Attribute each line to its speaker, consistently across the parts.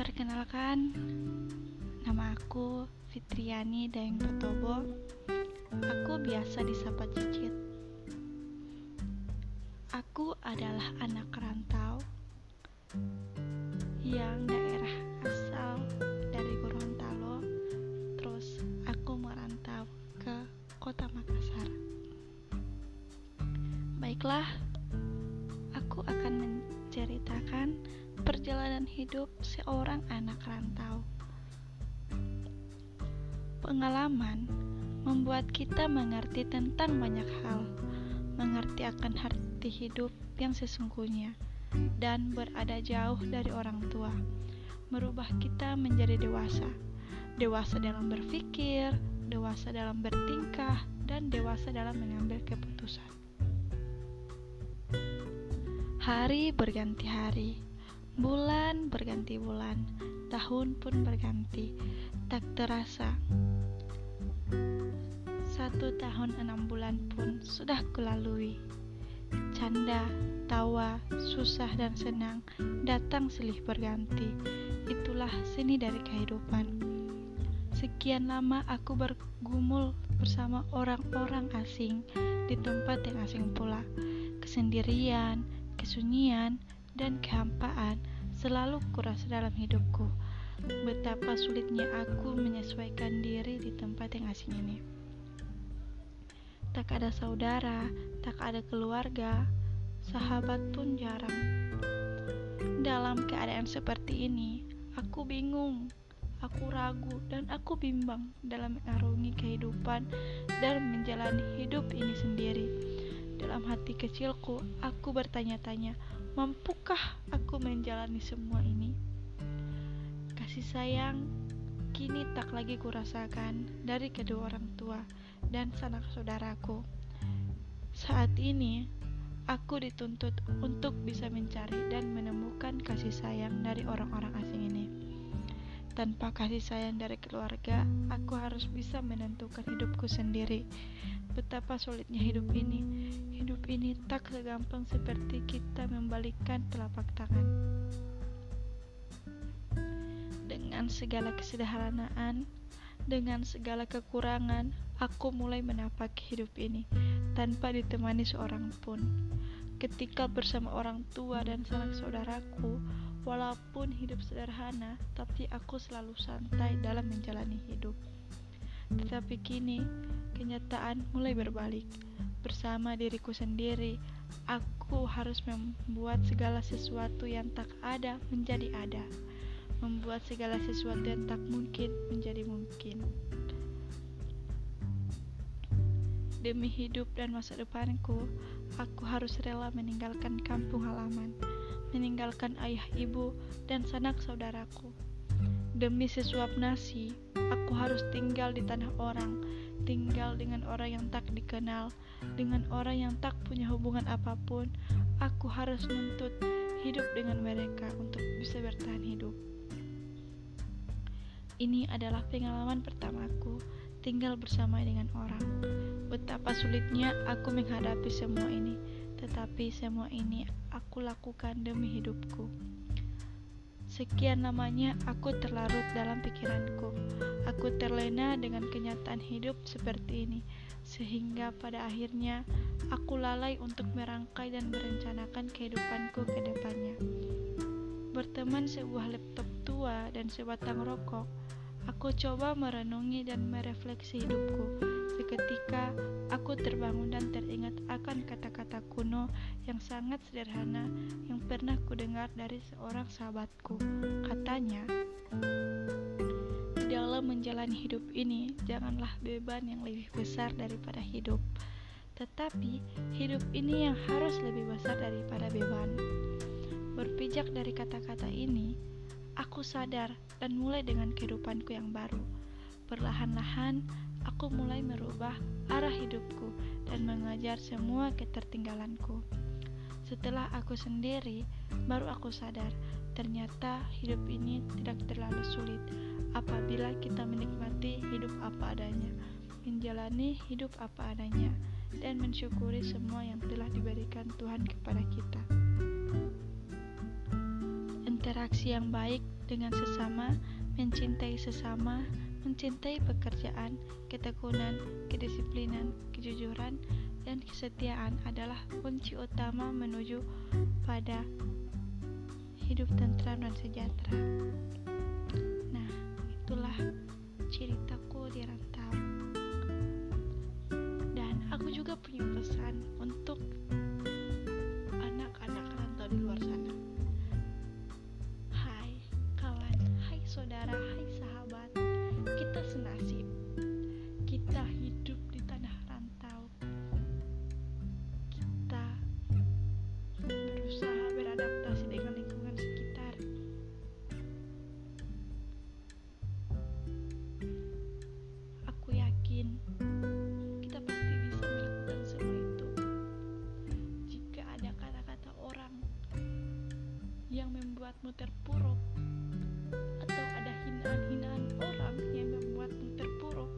Speaker 1: Perkenalkan, nama aku Fitriani Daeng Petobo. Aku biasa disapa Cicit. Aku adalah anak rantau yang daerah asal hidup seorang anak rantau. Pengalaman membuat kita mengerti tentang banyak hal, mengerti akan arti hidup yang sesungguhnya, dan berada jauh dari orang tua, merubah kita menjadi dewasa, dewasa dalam berpikir, dewasa dalam bertingkah, dan dewasa dalam mengambil keputusan. Hari berganti hari, bulan berganti bulan, tahun pun berganti, tak terasa satu tahun enam bulan pun sudah kulalui. Canda, tawa, susah dan senang datang silih berganti. Itulah seni dari kehidupan. Sekian lama aku bergumul bersama orang-orang asing di tempat yang asing pula. Kesendirian, kesunyian, dan kehampaan selalu kurasa dalam hidupku. Betapa sulitnya aku menyesuaikan diri di tempat yang asing ini tak ada saudara, tak ada keluarga, sahabat pun jarang. Dalam keadaan seperti ini, aku bingung, aku ragu, dan aku bimbang dalam mengarungi kehidupan dan menjalani hidup ini sendiri. Dalam hati kecilku, aku bertanya-tanya, mampukah aku menjalani semua ini? Kasih sayang kini tak lagi kurasakan dari kedua orang tua dan sanak saudaraku. Saat ini, aku dituntut untuk bisa mencari dan menemukan kasih sayang dari orang-orang asing ini. Tanpa kasih sayang dari keluarga, aku harus bisa menentukan hidupku sendiri. Betapa sulitnya hidup ini. Hidup ini tak segampang seperti kita membalikkan telapak tangan. Dengan segala kesederhanaan, dengan segala kekurangan, aku mulai menapak hidup ini tanpa ditemani seorang pun. Ketika bersama orang tua dan sanak saudaraku, walaupun hidup sederhana, tapi aku selalu santai dalam menjalani hidup. Tetapi kini, kenyataan mulai berbalik. Bersama diriku sendiri, aku harus membuat segala sesuatu yang tak ada menjadi ada, membuat segala sesuatu yang tak mungkin menjadi mungkin. Demi hidup dan masa depanku, aku harus rela meninggalkan kampung halaman, meninggalkan ayah ibu dan sanak saudaraku. Demi sesuap nasi, aku harus tinggal di tanah orang, tinggal dengan orang yang tak dikenal, dengan orang yang tak punya hubungan apa pun. Aku harus menuntut hidup dengan mereka untuk bisa bertahan hidup. Ini adalah pengalaman pertamaku tinggal bersama dengan orang. Betapa sulitnya aku menghadapi semua ini, tetapi semua ini aku lakukan demi hidupku. Sekian lamanya aku terlarut dalam pikiranku. Aku terlena dengan kenyataan hidup seperti ini, sehingga pada akhirnya aku lalai untuk merangkai dan merencanakan kehidupanku ke depannya. Berteman sebuah laptop tua dan sebatang rokok, Aku coba merenungi dan merefleksi hidupku. Seketika aku terbangun dan teringat akan kata-kata kuno yang sangat sederhana yang pernah kudengar dari seorang sahabatku. Katanya, dalam menjalani hidup ini, janganlah beban yang lebih besar daripada hidup. Tetapi hidup ini yang harus lebih besar daripada beban. Berpijak dari kata-kata ini, Aku sadar dan mulai dengan kehidupanku yang baru. Perlahan-lahan, aku mulai merubah arah hidupku dan mengajar semua ketertinggalanku. Setelah aku sendiri, baru aku sadar ternyata hidup ini tidak terlalu sulit apabila kita menikmati hidup apa adanya, menjalani hidup apa adanya, dan mensyukuri semua yang telah diberikan Tuhan kepada kita berinteraksi yang baik dengan sesama, mencintai sesama, mencintai pekerjaan, ketekunan, kedisiplinan, kejujuran, dan kesetiaan adalah kunci utama menuju pada hidup tentram dan sejahtera. Nah, itulah ceritaku di rantau. Dan aku juga punya pesan untuk membuatmu terpuruk atau ada hinaan-hinaan orang yang membuatmu terpuruk,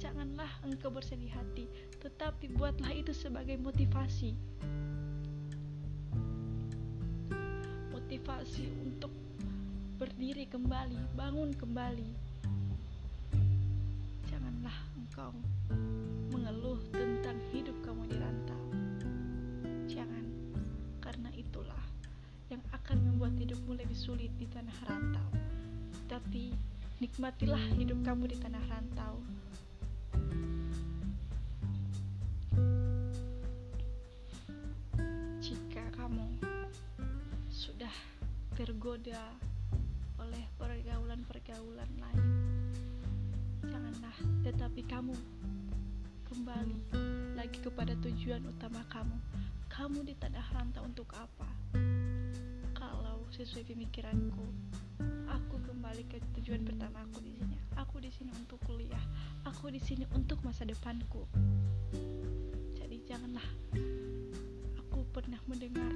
Speaker 1: janganlah engkau bersedih hati, tetapi buatlah itu sebagai motivasi. Motivasi untuk berdiri kembali, bangun kembali. Janganlah engkau sulit di tanah rantau. Tapi nikmatilah hidup kamu di tanah rantau. Jika kamu sudah tergoda oleh pergaulan-pergaulan lain, janganlah, tetapi kamu kembali lagi kepada tujuan utama kamu. Kamu di tanah rantau untuk apa? Sesuai pemikiranku, aku kembali ke tujuan pertama aku di sini. Aku di sini untuk kuliah. Aku di sini untuk masa depanku. Jadi janganlah aku pernah mendengar